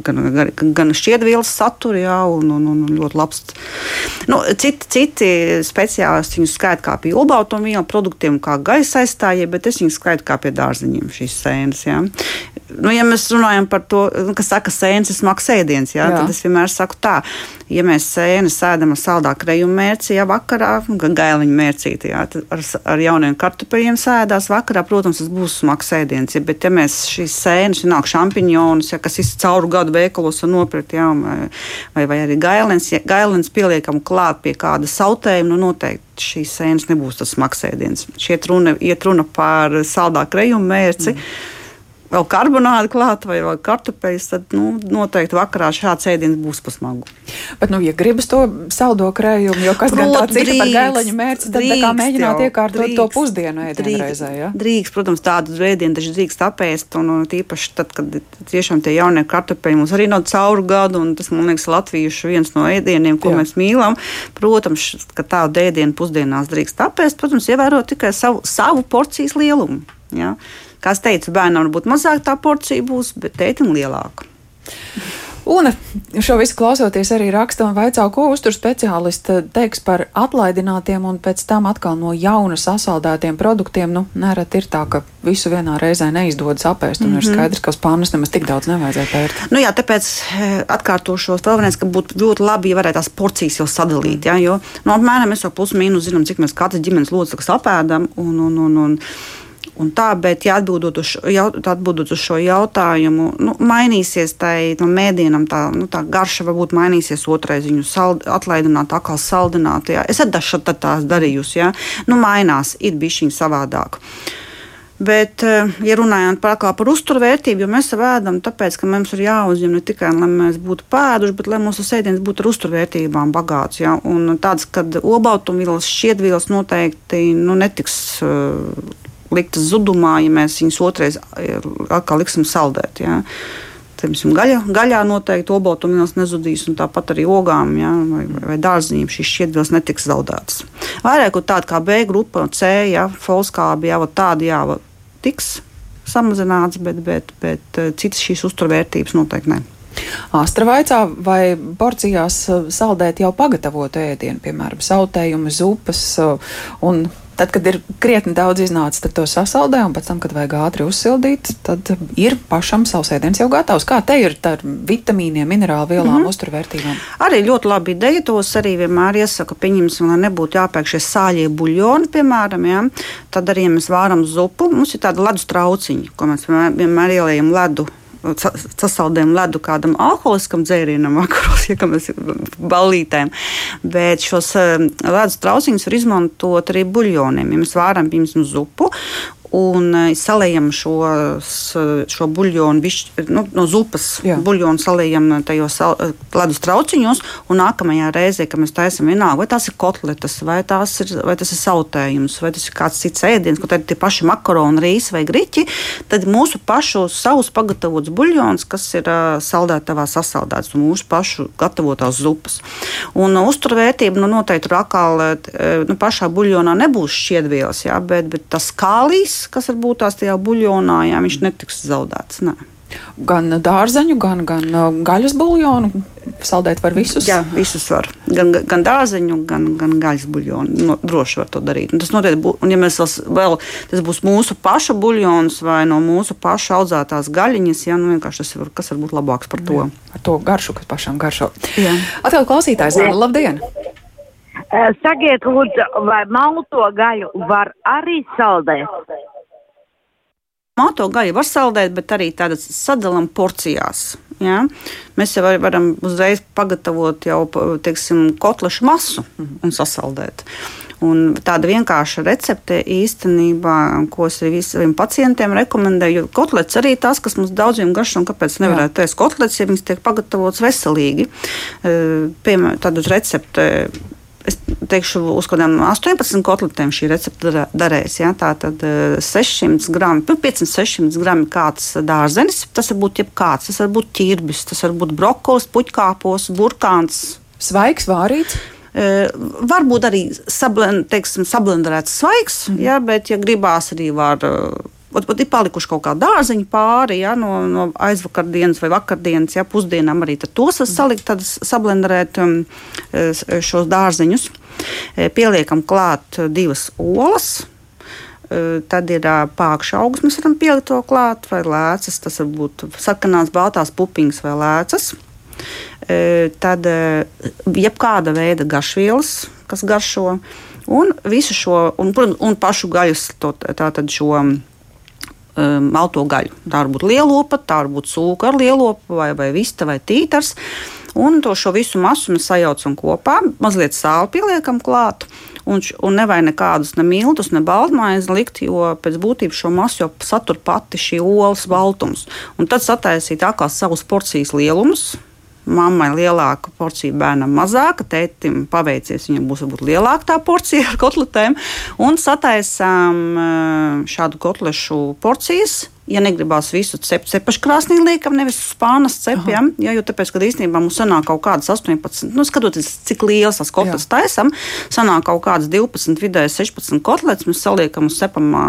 gan, gan, gan šķiedvielas satura, jā, un, un, un ļoti labs. Nu, citi, citi speciālisti viņus skaita kā pie olbaltumvielu produktiem, kā gaisa aizstājēji, bet es viņus skaitu kā pie dārziņiem šīs sēnes. Jā. Nu, ja mēs runājam par to, nu, kas saka, sēnes ir smags ēdiens, jā, jā. tad es vienmēr saku tā, ja mēs sēnes sēdam ar saldā krējuma mērci, ja vakarā, gan gailiņu mērcīti, jā, ar, ar jauniem kartupeļiem sēdās vakarā, protams, tas būs smags ēdiens, ja, bet ja mēs šīs sēnes, vienalga šampiņonus, ja, kas ir cauru gadu veikalos un nopirkt, jā, vai, vai, vai arī gailens, ja gailens pieliekam klāt pie kāda sautējuma, nu noteikti šīs sēnes nebūs tas smags ēdiens. Šeit runa, iet runa par saldā krējuma mērci. Mm vēl karbonādi klāt vai vēl kartupeļus, tad nu, noteikti vakarā šāds ēdiens būs pasmagu. Bet, nu, ja gribas to saldo krējumu, jo kas Prot, gan tāds ir par gaileņu mērci, tad drīkst, kā mēģināt jau, iekārtot drīkst, to pusdienu ēdienu reizē. Ja? Drīkst, protams, tādu ēdienu taču drīkst apēst, un, un tīpaši tad, kad tiešām tie jaunie kartupeļi mums arī nav cauru gadu, un tas, man liekas, latviešu viens no ēdieniem, ko Jā. mēs mīlam. Protams, ka tādu ēdienu pusdienās drīkst apēst, protams, ievērot tikai savu, savu porcijas lielumu. Ja? Kā es teicu, bērnam varbūt mazāk tā porcija būs, bet tētim lielāka. Un šo visu klausoties, arī raksta un vaicā, ko uztur speciālisti teiks par atlaidinātiem un pēc tam atkal no jauna sasaldētiem produktiem. Nu, nereti ir tā, ka visu vienā reizē neizdodas apēst, un mm -hmm. ir mhm. skaidrs, ka uz pānas nemaz tik daudz nevajadzēja pērt. Nu jā, tāpēc eh, atkārtošos vēlreiz, ka būtu ļoti labi, ja varētu tās porcijas jau sadalīt. Ja, jo, nu, apmēram mēs jau plus mīnus zinām, cik mēs katrs ģimenes loceklis apēdam. Un, un, un, un, un tā, bet, ja atbildot uz, jaut, atbildot uz šo jautājumu, nu, mainīsies tai no mēdienam, tā, nu, tā garša varbūt mainīsies otrais, viņu sald, atlaidināt, atkal saldināt. Jā. Es esmu tās darījusi, jā. Nu, mainās, ir bišķiņ savādāk. Bet, eh, ja runājot par, par uzturvērtību, jo mēs ēdam, tāpēc, ka mums ir jāuzņem ne tikai, lai mēs būtu pēduši, bet lai mūsu sēdiens būtu ar uzturvērtībām bagāts. Ja? Un tāds, kad olbaltumvielas, šķiedvielas noteikti nu, netiks uh, liktas zudumā, ja mēs viņus otrais atkal liksim saldēt. Ja? Teiksim, gaļa, gaļā noteikti obaltumvielas nezudīs, un tāpat arī ogām ja, vai, vai, dārziņiem šīs šķiedrvielas netiks zaudētas. Vairāk tāda kā B grupa, C, ja, folskābi, jā, tādi jā, tiks samazināts, bet, bet, bet eh, citas šīs uzturvērtības noteikti ne. Astra vaicā, vai porcijās eh, saldēt jau pagatavotu ēdienu, piemēram, sautējumu, zupas eh, un Tad, kad ir krietni daudz iznācis, tad to sasaldē, un pēc tam, kad vajag ātri uzsildīt, tad ir pašam savs ēdiens jau gatavs. Kā te ir ar vitamīniem, minerālu vielām, mm -hmm. uzturvērtībām? Arī ļoti labi ideja. Tos arī vienmēr iesaku, pieņemsim, lai nebūtu jāpērk šie sāļie buļļoni, piemēram. Ja? Tad arī, ja mēs vāram zupu, mums ir tāda ledus trauciņa, ko mēs vienmēr ieliekam ledu sasaldējam ledu kādam alkoholiskam dzērienam, vakaros, ja mēs ballītēm. Bet šos eh, ledus trauciņus var izmantot arī buļļoniem. Ja mēs vāram, piemēram, zupu un e, salējam šos, šo buļļonu, viš, nu, no zupas Jā. buļļonu salējam tajos ledus trauciņos, un nākamajā reizē, kad mēs taisam vienalga, vai tās ir kotletes, vai, ir, vai tas ir sautējums, vai tas ir kāds cits ēdiens, tad ir tie paši makaroni, rīsi vai griķi, tad mūsu pašu savus pagatavots buļļons, kas ir saldētavā sasaldēts, un mūsu pašu gatavotās zupas. Un uzturvērtība nu, noteikti uh, nu, pašā buļļonā nebūs šķiedvielas, jā, bet, bet tas kālīs, kas var būt tās tajā buļļonā, jā, viņš netiks zaudēts. Nē. Gan dārzeņu, gan, gan uh, gaļas buļļonu saldēt var visus. Jā, visus var. Gan, gan dārzeņu, gan, gan gaļas buļļonu. No, droši var to darīt. Un tas noteikti būs, un ja mēs vēl, tas būs mūsu paša buļļons vai no mūsu paša audzētās gaļiņas, jā, nu vienkārši tas var, kas var būt labāks par to. Jā, ar to garšu, kas pašam garšo. Jā. Atkal klausītājs, Zana, labdien! Sakiet, lūdzu, vai malto gaļu var arī saldēt? Malto gaļu var saldēt, bet arī tādas sadalām porcijās. Ja? Mēs jau varam uzreiz pagatavot jau teiksim, kotlešu masu un sasaldēt. Un tāda vienkārša recepte īstenībā, ko es arī visiem pacientiem rekomendēju, jo kotlets arī tas, kas mums daudziem garšo, un kāpēc nevarētu ēst kotlets, ja viņas tiek pagatavotas veselīgi. Piemēram, tādu recepti es teikšu, uz kādiem 18 kotletēm šī recepte darēs. Ja? Tā tad 600 gramu, 500-600 gramu kāds dārzenis, tas var būt jebkāds, tas var būt ķirbis, tas var būt brokolis, puķkāpos, burkāns. Svaigs, vārīts. Uh, varbūt arī sablen, teiksim, sablendēts svaigs, mm ja, bet, ja gribās, arī var Ot, pat ir palikuši kaut kādi dārziņi pāri ja, no, no aizvakardienas vai vakardienas, ja pusdienām arī tos salikt, tad sablenderēt um, šos dārziņus. E, pieliekam klāt divas olas. E, tad ir pākšņa augsts, mēs varam pielikt to klāt, vai lēcas. Tas var būt sarkanās, baltās pupiņas vai lēcas. E, tad jebkāda veida garšvielas, kas garšo, un visu šo, un, un pašu gaļas, to, tātad šo um, malto gaļu. Tā var būt lielopa, tā var būt sūka ar lielopu, vai, vai vista, vai tītars. Un to visu masu mēs sajaucam kopā, mazliet sāli pieliekam klāt. Un, un nevajag nekādus ne miltus, ne baltmaizi likt, jo pēc būtības šo masu jau satur pati šī olas baltums. Un tad sataisīt atkal savus porcijas lielumus, mammai lielāka porcija, bērnam mazāka, tētim paveicies, viņam būs varbūt lielāka tā porcija ar kotletēm, un sataisām eh, šādu kotlešu porcijas. Ja negribās visu cept, cepaškrāsnī liekam, nevis spānas cepjam, ja, jo tāpēc, ka īstenībā mums sanāk kaut kādas 18, nu, skatoties, cik liels tas kotletes taisam, sanāk kaut kādas 12, vidēji 16 kotletes, mēs saliekam uz cepamā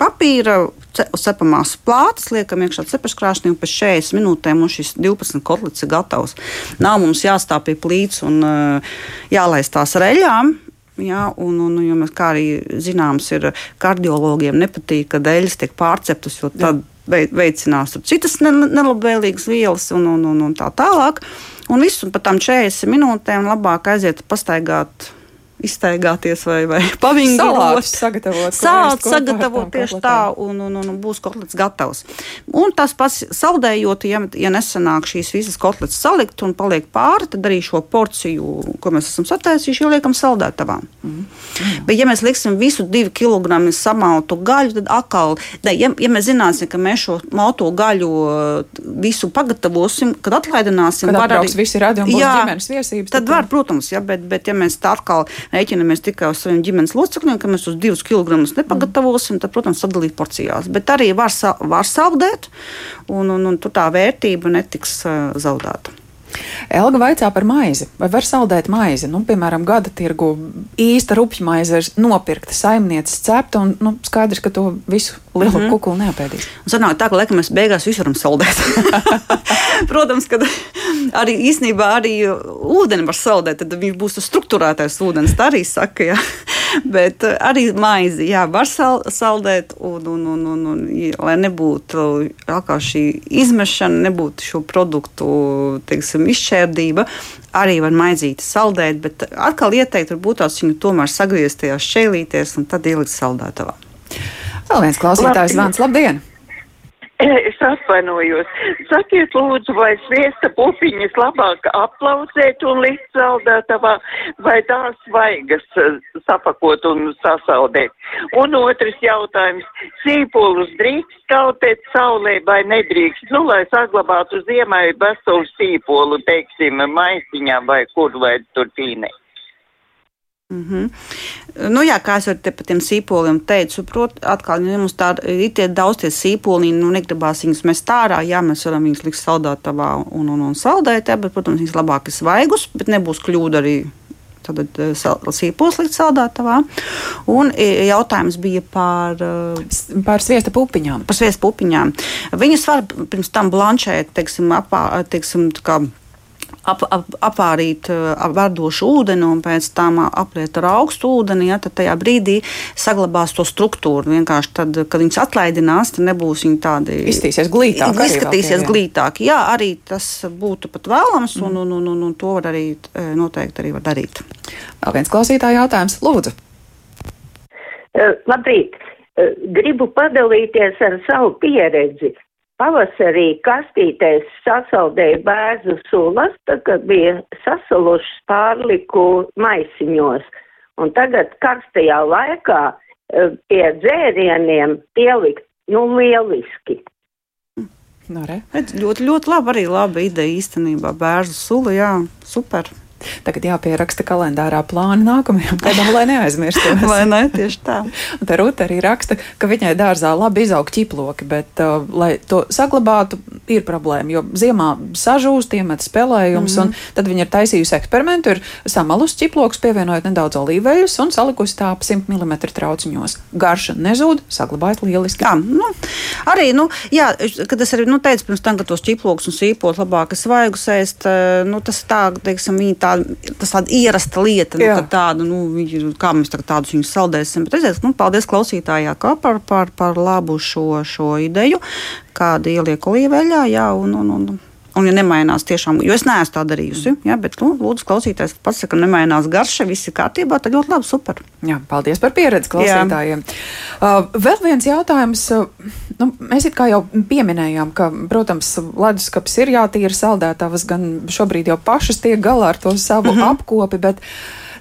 papīra, cepamās plātas, liekam iekšā cepeškrāsnī, un pēc 40 minūtēm mums šis 12 kotlets ir gatavs. Nav mums jāstāv pie plīts un uh, jālaist tās reļām. Jā, un, un, jo mēs, kā arī zināms, ir kardiologiem nepatīk, ka dēļas tiek pārceptas, jo tad veicinās citas nelabvēlīgas vielas un, un, un, un tā tālāk. Un visu pat tam 40 minūtēm labāk aiziet pastaigāt iztaigāties vai, vai pavingrot. sagatavot. Sālt sagatavot tieši tā, un, un, un, būs kotlets gatavs. Un tas pats saldējot, ja, ja nesanāk šīs visas kotletes salikt un paliek pāri, tad arī šo porciju, ko mēs esam sataisījuši, ieliekam saldētavā. Mm. Mm. Bet ja mēs liksim visu divu kilogramu samaltu gaļu, tad atkal, ne, ja, ja mēs zināsim, ka mēs šo malto gaļu uh, visu pagatavosim, kad atlaidināsim, kad var arī visi jā, ģimenes viesības. Tad, tad var, protams, ja, bet, bet ja mēs tā atkal rēķinamies tikai uz saviem ģimenes locekļiem, ka mēs uz divus kilogramus nepagatavosim, tad, protams, sadalīt porcijās. Bet arī var, sa var saldēt, un, un, un tur tā vērtība netiks uh, zaudēta. Elga vaicā par maizi. Vai var saldēt maizi? Nu, piemēram, gada tirgu īsta rupja maize ir nopirkta, saimnieces cepta, un nu, skaidrs, ka to visu lielu mm -hmm. kukulu neapēdīs. Un sanāk tā, ka laikam mēs beigās visu varam saldēt. Protams, ka arī īsnībā arī ūdeni var saldēt, tad viņš būs struktūrētais ūdens. Tā arī saka, jā. Bet arī maizi, jā, var sal saldēt, un, un, un, un, un lai nebūtu šī izmešana, nebūtu šo produktu, teiksim, teiksim, izšķērdība, arī var maizīti saldēt, bet atkal ieteikt, varbūt tās viņu tomēr sagriezt tajās šķēlīties un tad ielikt saldētavā. Vēl viens klausītājs zvans, labdien! Es atvainojos. Sakiet, lūdzu, vai sviesta pupiņas labāk aplaucēt un likt saldētavā, vai tās vaigas eh, sapakot un sasaldēt? Un otrs jautājums. Sīpolus drīkst kautēt saulē vai nedrīkst? Nu, lai saglabātu ziemai veselu sīpolu, teiksim, maisiņā vai kur vai tur tīnē. Mm -hmm. nu, jā, kā es te par tiem sīpoliem teicu, protams, atkal ja mums tādi ir tie daudz tie sīpoliņi, nu, negribās viņus mest ārā, jā, mēs varam viņus likt saldētavā un, un, un saldēt, jā, bet, protams, viņas labāk ir svaigus, bet nebūs kļūda arī tad eh, sīpols likt saldētavā. Un eh, jautājums bija par, eh, par sviesta pupiņām. Par sviesta pupiņām. Viņas var pirms tam blanšēt, teiksim, apā, teiksim, kā ap, ap, apārīt ap verdošu ūdeni un pēc tam apliet ar augstu ūdeni, ja, tad tajā brīdī saglabās to struktūru. Vienkārši tad, kad viņas atlaidinās, tad nebūs viņi tādi. Izskatīsies glītāk. Izskatīsies glītāk. Jā, arī tas būtu pat vēlams, un, un, un, un, un to var arī noteikti arī var darīt. Vēl viens klausītāja jautājums, lūdzu. Uh, labrīt! Uh, gribu padalīties ar savu pieredzi. Pavasarī kastītēs sasaldēja bērnu sulas, tad, kad bija sasalušas pārliku maisiņos. Un tagad karstajā laikā e, pie dzērieniem pielikt, nu, lieliski. No, nu, ļoti, ļoti labi. Arī laba ideja īstenībā. Bērnu sula, jā, super. Tagad jāpieraksta kalendārā plāni nākamajam gadam, lai neaizmirstos. Vai ne? Tieši tā. Un te Ruta arī raksta, ka viņai dārzā labi izaug ķiploki, bet, uh, lai to saglabātu, ir problēma, jo ziemā sažūst, iemet spēlējums, mm -hmm. un tad viņa ir taisījusi eksperimentu, ir samalus ķiploks, pievienojot nedaudz olīveļus un salikusi tā ap 100 mm trauciņos. Garša nezūd, saglabājas lieliski. Jā, nu, arī, nu, jā, kad es arī nu, teicu pirms tam, ka tos ķiplokus un sīpot labāk svaigus ēst, eh, nu, tas tā, teiksim, viņi tā tas tāda ierasta lieta, nu, tāda, nu, kā mēs tādus viņus saldēsim. Bet es nu, paldies klausītājā par, par, par labu šo, šo ideju, kāda ieliek olīveļā. Jā, un, un, un, Un, ja nemainās tiešām, jo es neesmu tā darījusi, ja, bet, nu, lūdzu, klausītājs pats saka, ka nemainās garša, viss ir kārtībā, tad ļoti labi, super. Jā, paldies par pieredzi klausītājiem. Jā. Uh, vēl viens jautājums. Uh, nu, mēs jau pieminējām, ka, protams, leduskapis ir jātīra saldētavas, gan šobrīd jau pašas tiek galā ar to savu mm -hmm. apkopi, bet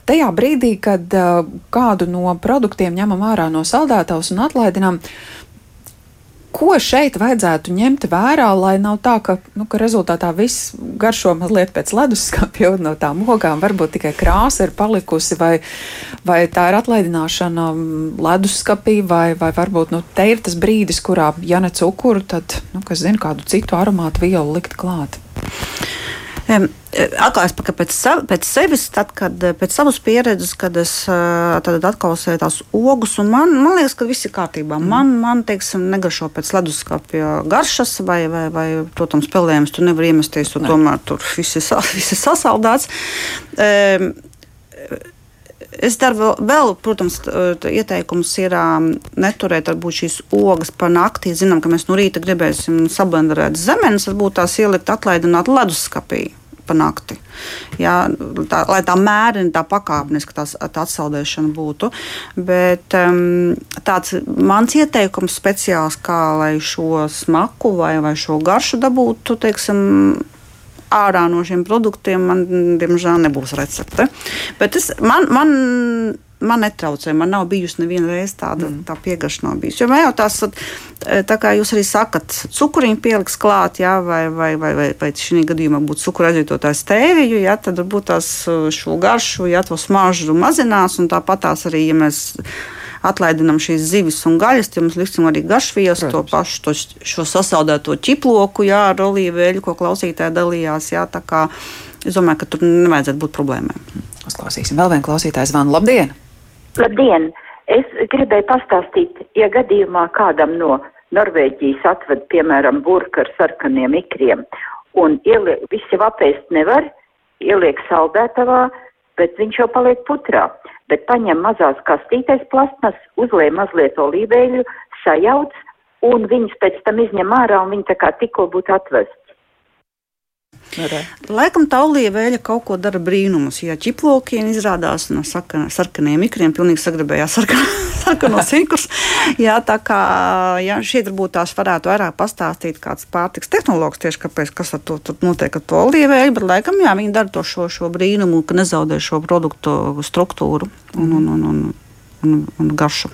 tajā brīdī, kad uh, kādu no produktiem ņemam ārā no saldētavas un atlaidinām, uh, Ko šeit vajadzētu ņemt vērā, lai nav tā, ka, nu, ka rezultātā viss garšo mazliet pēc leduskapja un no tām ogām varbūt tikai krāsa ir palikusi, vai, vai tā ir atlaidināšana leduskapī, vai, vai varbūt nu, te ir tas brīdis, kurā, ja ne cukuru, tad, nu, kas zina, kādu citu aromātu vielu likt klāt. Atkal es pēc, pēc sevis, tad, kad pēc savas pieredzes, kad es atklāju tās ogus, un man, man liekas, ka viss ir kārtībā. Mm. Man, man teiksim, negaršo pēc leduskapja garšas, vai, vai, vai protams, spēlējums tur nevar iemesties, ne. tomēr tur viss ir, viss ir sasaldēts. Um, Es daru vēl, protams, ieteikums ir neturēt varbūt šīs ogas par naktī. Zinām, ka mēs no rīta gribēsim sablenderēt zemenes, varbūt tās ielikt atlaidināt leduskapī pa nakti. Jā, tā, lai tā mērena, tā pakāpeniska tā, tā atsaldēšana būtu. Bet um, tāds mans ieteikums speciāls, kā lai šo smaku vai, vai šo garšu dabūtu, teiksim, ārā no šiem produktiem, man diemžēl nebūs recepte. Bet es, man, man man netraucē. Man nav bijusi neviena reize tāda mm. tā piegarša nav bijusi. Jo man jau tās, tā kā jūs arī sakat, cukuriņu pieliks klāt, jā, vai, vai, vai, vai, vai šī gadījumā būtu cukuru aizvietotājs tēviju, jā, tad varbūt tās šo garšu, jā, to smaržu mazinās, un tāpat tās arī, ja mēs atlaidinām šīs zivis un gaļas, tad mums liksim arī garšvielas, to pašu to, šo sasaldēto ķiploku, jā, ar olīveļu, ko klausītāji dalījās. Jā, es domāju, ka tur nevajadzētu būt problēmām. Uzklausīsim vēl vienu klausītāju zvanu. Labdien! Labdien! Es gribēju pastāstīt, ja gadījumā kādam no Norvēģijas atved, piemēram, burka ar sarkaniem ikriem, un ieliek, visi apēst nevar, ieliek saldētavā, bet viņš jau paliek putrā bet paņem mazās kastītēs plasmas, uzliek mazliet olīveļu, sajauc, un viņas pēc tam izņem ārā, un viņi tā kā tikko būtu atvests. Laikam tā olīveļa kaut ko dara brīnumus. Ja ķiplokiem izrādās no sarkan, sarkaniem ikriem, pilnīgi sagrabējās sarkan, sarkanos ikrus. Jā, tā kā jā, šeit varbūt tās varētu vairāk pastāstīt kāds pārtiks tehnologs tieši kāpēc, kas ar to notiek ar to olīveļu, bet laikam jā, viņi dara to šo, šo brīnumu, ka nezaudē šo produktu struktūru un, un, un, un un, un garšu.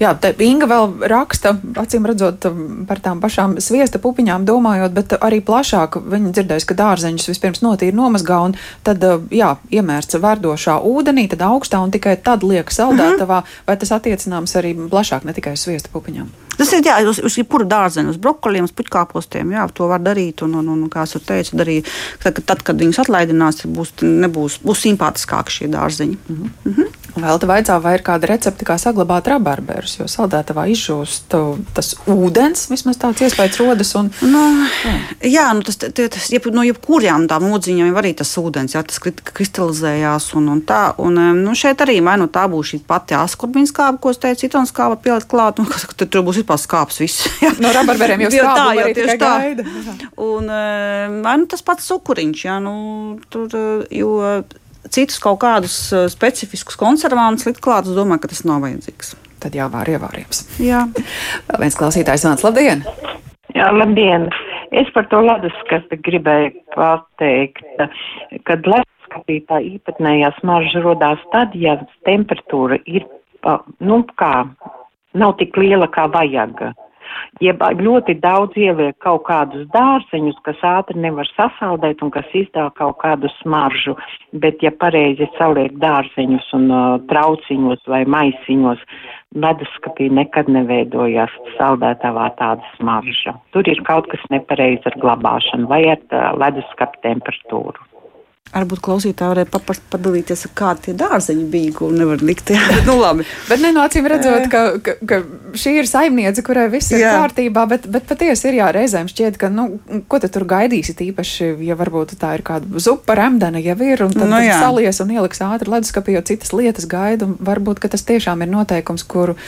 Jā, te Inga vēl raksta, acīm redzot, par tām pašām sviesta pupiņām domājot, bet arī plašāk viņa dzirdēs, ka dārzeņus vispirms notīra nomazgā un tad, jā, iemērca verdošā ūdenī, tad augstā un tikai tad liek saldētavā, mm -hmm. vai tas attiecināms arī plašāk, ne tikai uz sviesta pupiņām? Tas ir jā, uz, uz jebkuru dārzeņu, uz brokoliem, uz puķkāpostiem. Jā, to var darīt. Un, un, un kā jau teicu, darīt, tad, tad, kad viņus atlaidinās, būs, nebūs, būs simpātiskāki šie dārzeņi. Mm -hmm. Mm -hmm. Vēl te vaicā, vai ir kāda recepte, kā saglabāt rabarberus, jo saldētavā izžūst tas ūdens, vismaz tāds iespējas rodas. Un, nu, jā. jā, nu tas, tas jeb, no jebkurām tām odziņām jau arī tas ūdens, jā, tas kristalizējās un, un tā. Un, nu, šeit arī vai nu tā būs šī pati askurbiņas skāba, ko es teicu, citons skāba pielikt klāt, un tad tur būs vispār skāps viss. Jā. No rabarberiem jau tā, jau tieši tā. Gaida. Un, vai nu tas pats cukuriņš, jā, nu, tur, jo citus kaut kādus uh, specifiskus konservantus likt klāt, es domāju, ka tas nav vajadzīgs. Tad jau var ievārījums. Jā. Vēl viens klausītājs vārds. Labdien! Jā, labdien! Es par to leduskasti gribēju pateikt, kad leduskapī tā īpatnējā smarža rodās tad, ja temperatūra ir, nu kā, nav tik liela kā vajag jeb ļoti daudz ieliek kaut kādus dārzeņus, kas ātri nevar sasaldēt un kas izdala kaut kādu smaržu, bet ja pareizi saliek dārzeņus un uh, trauciņos vai maisiņos, leduskapī nekad neveidojās saldētavā tāda smarža. Tur ir kaut kas nepareizi ar glabāšanu vai ar uh, leduskapu temperatūru. Varbūt klausītāji varēja padalīties, kādi tie dārzeņi bija, ko nevar likt. nu, labi. bet nenācīm redzot, ka, ka, ka šī ir saimniece, kurai viss ir jā. kārtībā, bet, bet patiesi ir jā, reizēm šķiet, ka, nu, ko te tur gaidīsi, tīpaši, ja varbūt tā ir kāda zupa remdena jau ir, un tad, nu, tad salies un ieliks ātri leduskapī, jo citas lietas gaida, un varbūt, ka tas tiešām ir noteikums, kuru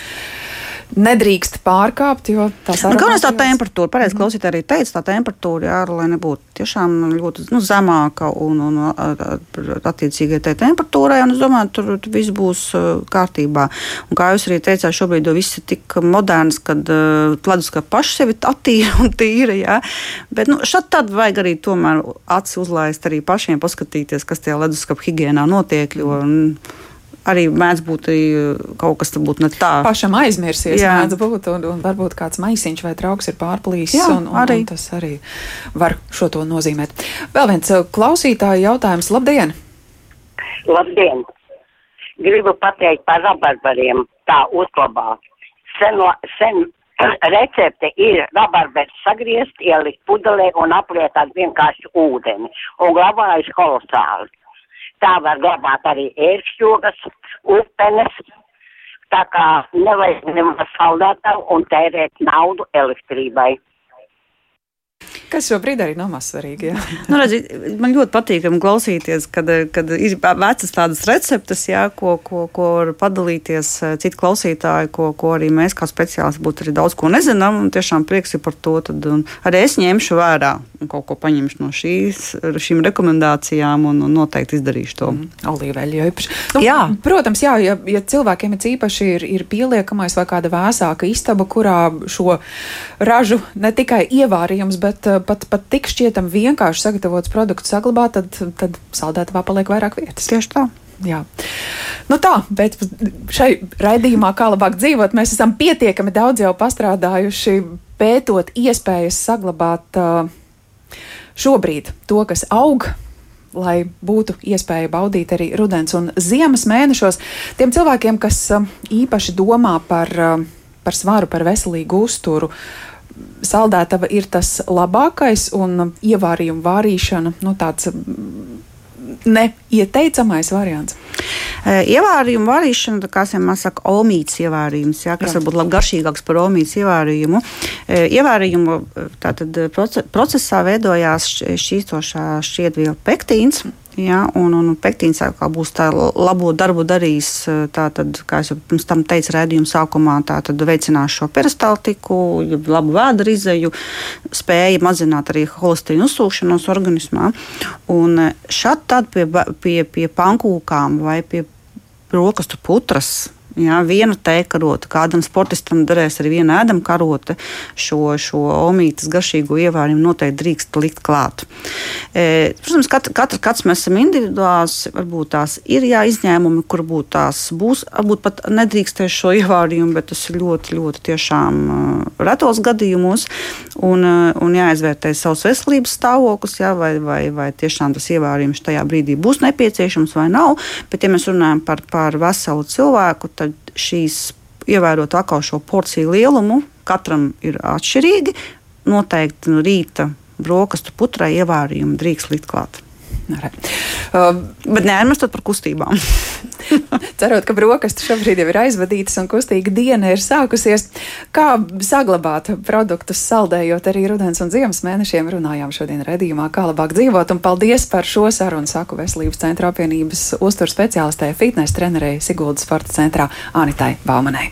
nedrīkst pārkāpt, jo tas ir. Nu, Galvenais tā temperatūra, pareizi klausīt, arī teica, tā temperatūra, jā, lai nebūtu tiešām ļoti nu, zemāka un, un attiecīgai tai temperatūrai, es domāju, tur, viss būs kārtībā. Un kā jūs arī teicāt, šobrīd jau viss ir tik moderns, kad uh, ledus kā paši sevi attīra un tīra, jā. Bet, nu, šad tad vajag arī tomēr acis uzlaist arī pašiem, paskatīties, kas tajā leduskapa higiēnā notiek, jo, un, arī mēdz būt kaut kas tāds ne tā. Pašam aizmirsies, jā. mēdz būt, un, un varbūt kāds maisiņš vai trauks ir pārplīsis, jā, un, un, arī. un tas arī var šo to nozīmēt. Vēl viens uh, klausītāju jautājums. Labdien! Labdien! Gribu pateikt par rabarbariem tā uzglabāt. Sen, sen recepte ir rabarbers sagriezt, ielikt pudelē un aplietāt vienkārši ūdeni. Un glabājas kolosāli. Tā var glabāt arī ērkšķogas, upenes. Tā kā nevajag nemaz saldētavu un tērēt naudu elektrībai. Kas šobrīd arī nav mazsvarīgi. nu, redzi, man ļoti patīk klausīties, kad, kad ir vecas tādas receptes, jā, ko, ko, ko var padalīties citi klausītāji, ko, ko arī mēs kā speciālisti būtu arī daudz ko nezinām. Tiešām prieks ir par to. Tad, arī es ņemšu vērā un kaut ko paņemšu no šīs, šīm rekomendācijām un, un noteikti izdarīšu to. Mm, Olīveļa jau īpaši. Nu, jā. Protams, jā, ja, ja cilvēkiem ir īpaši ir, ir pieliekamais vai kāda vēsāka istaba, kurā šo ražu ne tikai ievārījums, bet eh, pat, pat tik šķietam vienkārši sagatavots produkts saglabāt, tad, tad saldētavā paliek vairāk vietas. Tieši tā. Jā. Nu tā, bet šai raidījumā, kā labāk dzīvot, mēs esam pietiekami daudz jau pastrādājuši, pētot iespējas saglabāt uh, šobrīd to, kas aug, lai būtu iespēja baudīt arī rudens un ziemas mēnešos. Tiem cilvēkiem, kas uh, īpaši domā par, uh, par svaru, par veselīgu uzturu, saldētava ir tas labākais un ievārījuma vārīšana, nu tāds neieteicamais variants? Ievārījumu varīšana, kā jau mēs sakām, omīts ievārījums, jā, kas jā. varbūt labi garšīgāks par omīts ievārījumu. Ievārījumu tātad procesā veidojās šķīstošā šķiedviela pektīns. Ja, un, un pektīns būs tā labo darbu darījis, tātad, kā jau pirms tam teicu, redzējuma sākumā, tātad veicinās šo peristaltiku, labu vēdru izēju, spēja mazināt arī holesterīnu uzsūkšanos organismā. Un šad tad pie, pie, pie pankūkām vai pie brokastu putras Jā, viena tēkarote, kādam sportistam derēs arī viena ēdama karote, šo, šo omītas garšīgo ievārījumu noteikti drīkst likt klāt. E, protams, kat, katra, katrs mēs esam individuāls, varbūt tās ir jā, izņēmumi, kur būtu tās būs, varbūt pat nedrīkstēs šo ievārījumu, bet tas ir ļoti, ļoti tiešām uh, retos gadījumos, un, uh, un jāizvērtē savs veselības stāvoklis, jā, vai, vai, vai tiešām tas ievārījums tajā brīdī būs nepieciešams vai nav, bet ja mēs runājam par, par veselu cilvēku, šīs ievērot atkal šo porciju lielumu, katram ir atšķirīgi. Noteikti no rīta brokastu putrai ievārījumu drīkst likt klāt. Uh, bet neaizmirstot par kustībām. Cerot, ka brokastis šobrīd jau ir aizvadītas un kustīga diena ir sākusies. Kā saglabāt produktus, saldējot arī rudens un ziemas mēnešiem, runājām šodien redzījumā, kā labāk dzīvot. Un paldies par šo sarunu saku Veselības centra apvienības uzturu speciālistē, fitnes trenerei Siguldas sporta centrā Anitai Baumanai.